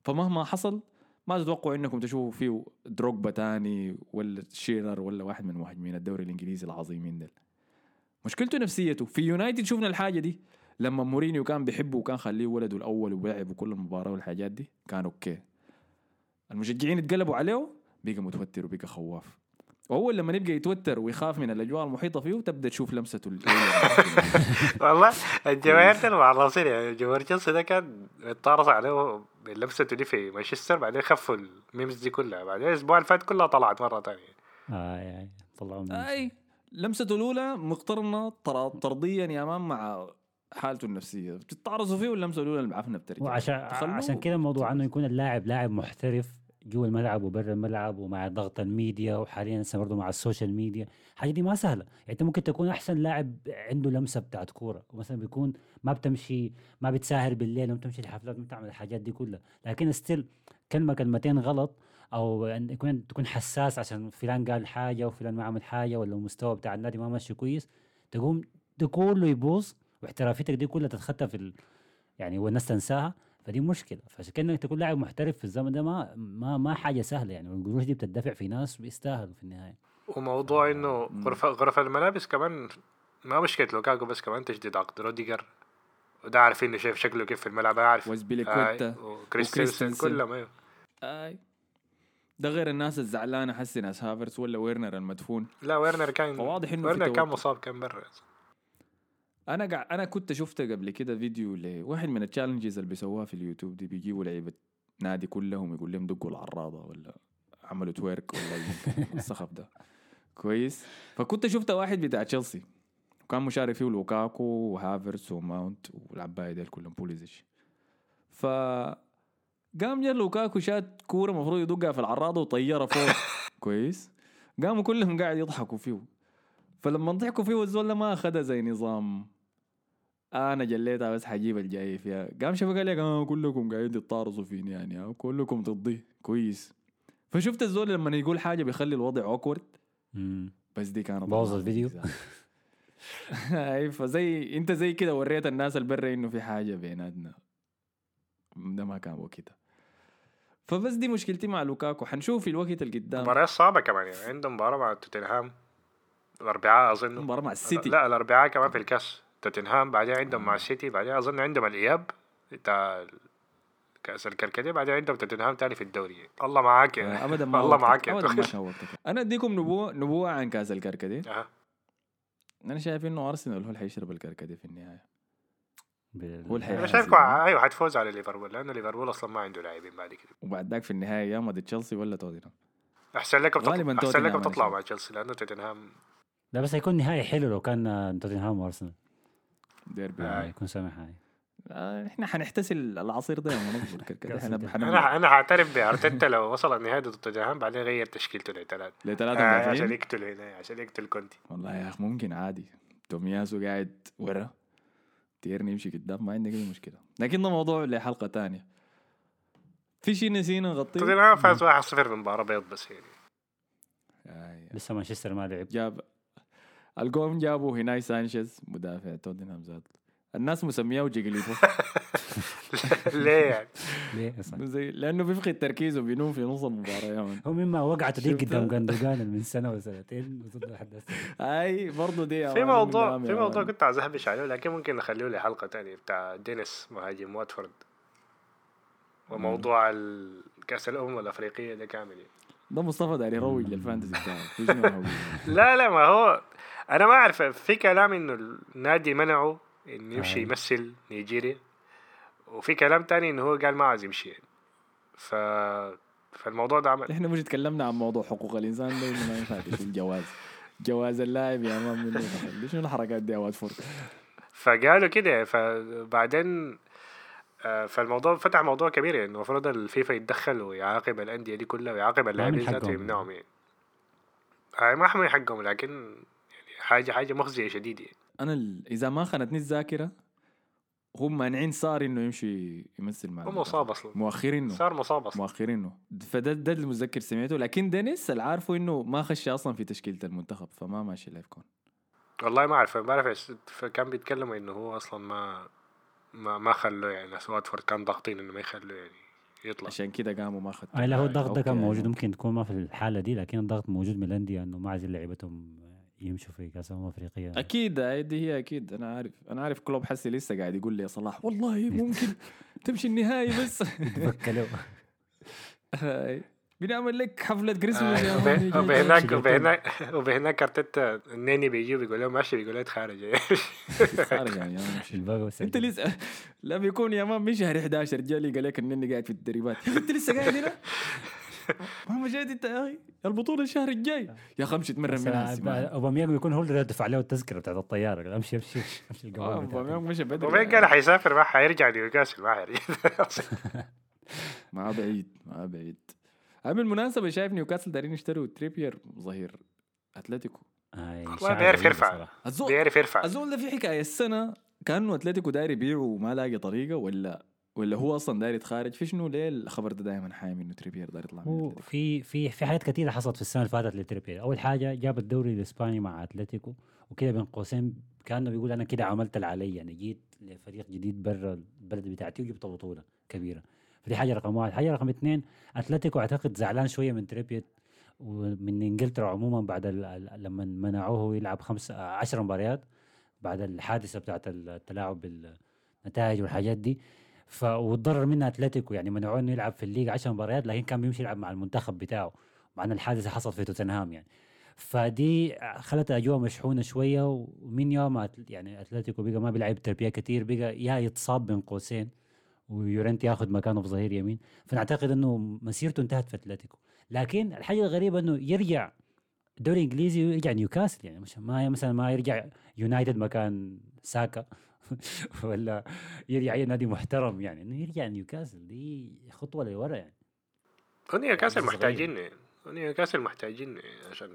فمهما حصل ما تتوقعوا إنكم تشوفوا فيه دروجبا تاني ولا شيرر ولا واحد من مهاجمين الدوري الإنجليزي العظيمين دل مشكلته نفسيته. في يونايتد شفنا الحاجة دي. لما مورينيو كان بيحبه وكان خليه ولده الأول وبيلعب كل المباراة والحاجات دي كان okay. المشجعين اتقلبوا عليه بقى متوتر وبقى خواف. واول لما يبقى يتوتر ويخاف من الأجواء المحيطة فيه تبدأ تشوف لمسته ال- والله الجماهير المعرصين يعني جمهور تشيلسي ده كان اتطارص عليه لمسته دي في مانشستر بعدين خفوا ال memes دي كلها. بعدين الأسبوع اللي فات كلها طلعت مرة ثانية آه يعني طلعوا أي لمسته الأولى مقترنة طر- طرديا يا man مع حالته النفسية. بتتعرضوا فيه واللمسة الأولى المعفنه بترجع وعشان عشان كده الموضوع إنه يكون اللاعب لاعب محترف جوا الملعب وبرا الملعب ومع ضغط الميديا وحاليا لسه برضه مع ال social media. الحاجة دي ما سهلة. يعني أنت ممكن تكون أحسن لاعب عنده لمسة بتاعت كورة. ومثلا بيكون ما بتمشي ما بتساهر بالليل ما بتمشي الحفلات ما بتعمل الحاجات دي كلها. لكن ستيل كلمة كلمتين غلط أو إن يكون تكون حساس عشان فلان قال حاجة وفلان ما عمل حاجة ولا المستوى بتاع النادي ما ماشي كويس تقوم ده كله يبوظ واحترافيتك دي كلها تتخطى في ال... يعني والناس تنساها. فدي مشكلة. فعشان كده إنك تكون لاعب محترف في الزمن ده ما ما ما حاجة سهلة يعني. والقروش دي بتدفع في ناس بيستاهلوا في النهاية. وموضوع إنه غرفة غرف الملابس كمان ما مشكلة. لوكاكو بس كمان تجديد عقد. روديجر وده عارفين إنه شايف شكله كيف في الملعب. أنا عارف. وأزبيليكويتا آه، وكريستنسن. كلهم أيوه. اي ده غير الناس الزعلانة. حسي ناس هافرتس ولا ويرنر المدفون. لا ويرنر كان فواضح إنه في ويرنر كان. مصاب كان برا. أنا قاع أنا كنت شفت قبل كده فيديو لواحد من ال challenges اللي بيسووها في اليوتيوب دي بيجيبوا لعيبة نادي كلهم يقول لهم دقوا العراضة ولا عملوا trick ولا الصخب ده. كويس. فكنت شفت واحد بتاع تشيلسي وكان مشارك فيه لوكاكو وهافرتس وماونت والعباية ديل كلهم بوليسيتش ف قام جا لوكاكو شات كورة المفروض يدقها في العراضة وطيرها فوق. كويس. قاموا كلهم قاعد يضحكوا فيه. فلما ضحكوا فيه الزول ما اخذها زي نظام أنا جليتها بس حجيب الجاي فيها قام شافه قال لك كلكم قاعدين تتطارصوا فيني يعني كلكم ضدي كويس. فشفت الزول لما يقول حاجة بيخلي الوضع awkward. بس دي كانت بوظ الفيديو. لذيذة. اي فزي أنت زي كده وريت الناس البرة إنه في حاجة بيناتنا. ده ما كان وقتها. فبس دي مشكلتي مع لوكاكو. حنشوف في الوقت اللي قدام. مباريات صعبة كمان يعني. عندهم مباراة مع توتنهام. الأربعاء أظن. مباراة مع السيتي. لا الأربعاء كمان في الكاس. توتنهام بعدين عندهم مع السيتي بعدين أظن عندهم الإياب بتاع كأس الكركدية بعدين عندهم توتنهام تاني في الدوري الله معاك يا آه، ابدا ما الله. معاك ابدا ما توخيل. كان وقتك أنا أديكم نبوة نبوة عن كأس الكركدية أها. أنا شايف إنه أرسنال هو اللي حيشرب الكركديه في النهاية هو الحقيقة. أنا شايفكم أيوه حتفوز على ليفربول لأنه ليفربول أصلا ما عنده لاعبين بعد كده وبعد ذاك في النهاية يا ما دي تشيلسي ولا توتنهام أحسن لكم تطلع توتنهام لكم تطلعوا. مع تشيلسي لأنه توتنهام لا بس هيكون نهائي حلو لو كان توتنهام وأرسنال ديربي. آه. هيكون سامح هاي آه. إحنا حنحتسل العصير ده لما نصبر الكركديه كاس إحنا أنا أنا هعترف بأرتيتا لو وصل النهائي ضد توتنهام بعدين غير تشكيلته لثلاث لثلاثه آه عشان يقتل هنا عشان يقتل كونتي. والله يا أخي ممكن عادي. تومياسو قاعد ورا. تيرني يمشي قدام ما عندك أي مشكلة. لكن ده موضوع لحلقة تانية. في شيء نسينا نغطيه؟ توتنهام فاز 1-0 بمباراة بيض بس يعني. آه. لسه مانشستر ما لعب. جاب الجون جابوا هناي سانشيز مدافع توتنهام ذات الناس مسمياه جيجليتو ليه يعني ليه أصلا زي لأنه بيفقد تركيزه بينوم في نص المباراة. هو مما وقعته دي؟ قدام جندوجان من سنة وسنتين هسه. أي برضه دي في موضوع في موضوع. كنت عايز أهبش عليه لكن ممكن نخليه لحلقة تانية بتاع دينيس مهاجم واتفورد وموضوع ال- كأس الأمم الأفريقية ده كامل يعني. ده مصطفى داري يروج للفانتسي بتاعه؟ لا لا ما هو أنا ما أعرف في كلام إنه النادي منعه إنه يمشي. يمثل نيجيريا وفي كلام تاني إنه هو قال ما عايز يمشي يعني. ف فالموضوع ده عمل إحنا مش اتكلمنا عن موضوع حقوق الإنسان ده ما ينفع تشيل جواز اللاعب يا مان. شنو الحركات دي يا واتفورد فقالوا كده فبعدين آه، فالموضوع فتح موضوع كبير يعني المفروض الفيفا يتدخل ويعاقب الأندية دي كلها ويعاقب اللاعبين حقهم. ذاته ويمنعهم يعني آه، ما حقهم لكن حاجة حاجة مخزية شديدة يعني. أنا ال- إذا ما خانتني الذاكرة هم مانعين صار إنه يمشي يمثل مع هو. مصاب أصلا مؤخرينه صار مصاب أصلا مؤخرينه فده ده اللي متذكر سمعته لكن دينيس اللي عارفه إنه ما خش أصلا في تشكيلة المنتخب فما ماشي لايف كون والله ما أعرف ما بعرف إيش كان بيتكلموا إنه هو أصلا ما ما ما خلوه يعني ناس واتفورد كان ضاغطين إنه ما يخلوه يعني يطلع عشان كده قاموا ما خدوا أي لا هو الضغط ده كان موجود. ممكن تكون ما في الحالة دي لكن الضغط موجود من الأندية إنه ما عايزين لعيبتهم يمشوا في كأس الأمم الأفريقية. أكيد دي هي أكيد. أنا عارف أنا عارف كلوب حسي لسه قاعد يقول لي يا صلاح والله ممكن تمشي النهائي بس. بنعمل لك حفلة كريسماس يا وبهناك. وبهناك وبهناك أرتيتا النني بيجي بيقول له ماشي بيقول له تخارج. خارج يعني أنت لسه لا بيكون يا man مش شهر 11 جالي قال لك انني قاعد في التدريبات أنت لسه قاعد هنا؟ ما جيت انت يا أخي البطولة الشهر الجاي. يا أخي أمشي تمرن منها السمان. اوباميانج بيكون هو اللي دفع له التذكرة بتاعت الطيارة. أمشي أمشي أمشي آه، القوام بتاعتك. أوباميانج مشى بدري. وبين قال حيسافر ما حيرجع نيوكاسل ما حيرجع ما بعيد ما بعيد. أنا بالمناسبة شايف نيوكاسل دارين يشتروا تريبير ظهير؟ أتلتيكو. آي، والله بيعرف يرفع. بيعرف يرفع. الزول ده في حكاية السنة كأنه أتلتيكو داير يبيعه وما لاقي طريقة ولا ولا هو أصلا داير يتخارج؟ في شنو؟ ليه الخبر ده دائما حامي إنه تريبير داير يطلع من؟ في في في حاجات كثيره حصلت في السنة اللي فاتت لتريبير. أول حاجة جاب الدوري الإسباني مع أتلتيكو وكده بين قوسين كأنه بيقول أنا كده عملت اللي علي يعني جيت لفريق جديد برا البلد بتاعتي وجبت بطولة كبيرة. فدي حاجة رقم واحد. حاجة رقم اثنين أتلتيكو أعتقد زعلان شوية من تريبير ومن إنجلترا عموما بعد لما منعوه يلعب خمس عشر مباريات بعد الحادثة بتاعت التلاعب بالنتائج والحاجات دي. ف وتضرر منها أتلتيكو يعني منعوه انه يلعب في الليغا 10 مباريات لكن كان بيمشي يلعب مع المنتخب بتاعه مع إن الحادثة حصلت في توتنهام يعني. فدي خلت الأجواء مشحونة شوية ومن يوم يعني أتلتيكو بقى ما بيلعب تربية كثير بقى يا يتصاب بين قوسين يورنتي ياخذ مكانه في ظهير يمين. فنعتقد إنه مسيرته انتهت في أتلتيكو. لكن الحاجة الغريبة إنه يرجع الدوري الانجليزي ويرجع نيوكاسل يعني مش ما مثلا ما يرجع يونايتد مكان بيساكا. ولا يرجع اي نادي محترم يعني إنه يرجع نيوكاسل دي خطوة لورا يعني. نيوكاسل محتاجين نيوكاسل محتاجين عشان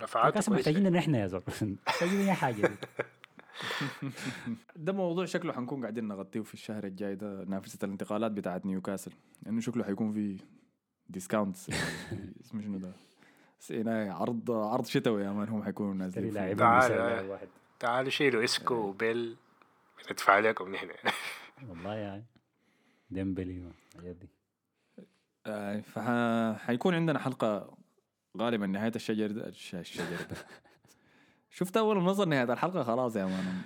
رفعات نيوكاسل محتاجين نحن يا زول محتاجين أي حاجة ده موضوع شكله حنكون قاعدين نغطيه في الشهر الجاي ده نافذة الانتقالات بتاعت نيوكاسل. لأنه شكله حيكون في discounts اسمه شنو ده؟ هنا عرض عرض شتوي يا man هم حيكونوا نازلين تعال تعالوا شيلوا إسكو وبيل. ندفع عليكم نحن والله يعني. ديمبلي الحاجات دي. آه فحيكون عندنا حلقة غالبا نهاية الشهر ده الشهر ده. شفت أول نظر نهاية الحلقة؟ خلاص يا مان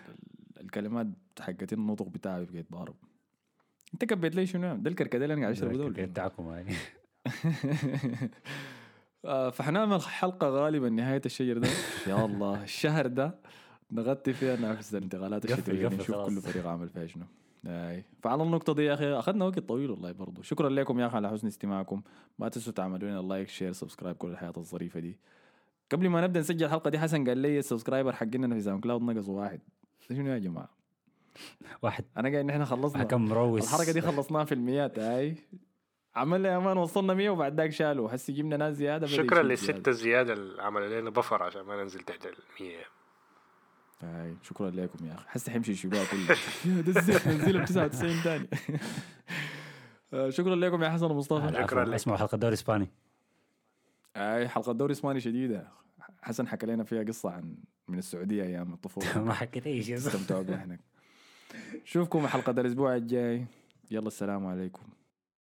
الكلمات حقت النطق بتاعي بقيت ضارب. انت كبيت لي شنو ده الكركديه اللي أنا قاعد أشربه دول. بتاعكم هاي آه، فحنعمل حلقة غالبا نهاية الشجر ده. يا الله الشهر ده. نغطي فيها نافس الانتقالات الشتوية نشوف كل فريق عامل فيها شنو. أي. فعلى النقطة دي يا أخي أخذنا وقت طويل والله برضو. شكرا لكم يا أخي على حسن استماعكم. ما تنسوا تعملوا لنا like share subscribe كل الحاجات الظريفة دي. قبل ما نبدأ نسجل الحلقة دي حسن قال لي ال subscriber حقنا في SoundCloud نقص واحد. شنو يا جماعة؟ واحد. أنا قاعد نحن خلصنا. حكم مروس الحركة دي خلصناها في الميات هاي عملنا يا man وصلنا 100 وبعد ذاك شالوا. هسه جبنا ناس زيادة شكرا للستة الزيادة اللي عملوا لنا buffer عشان ما ننزل تحت ال 100 هاي شكرا لكم يا أخي. حس حيمشي يشيلوها كلها ده الزيت ب 99 ثاني شكرا لكم يا حسن ومصطفى. شكرا لك. اسمعوا حلقة الدوري الإسباني. أي حلقة الدوري الإسباني شديدة. حسن حكى لنا فيها قصة عن من السعودية أيام الطفولة. ما حكيت اي شيء استمتعوا بها هناك. نشوفكم حلقة الأسبوع الجاي. يلا السلام عليكم.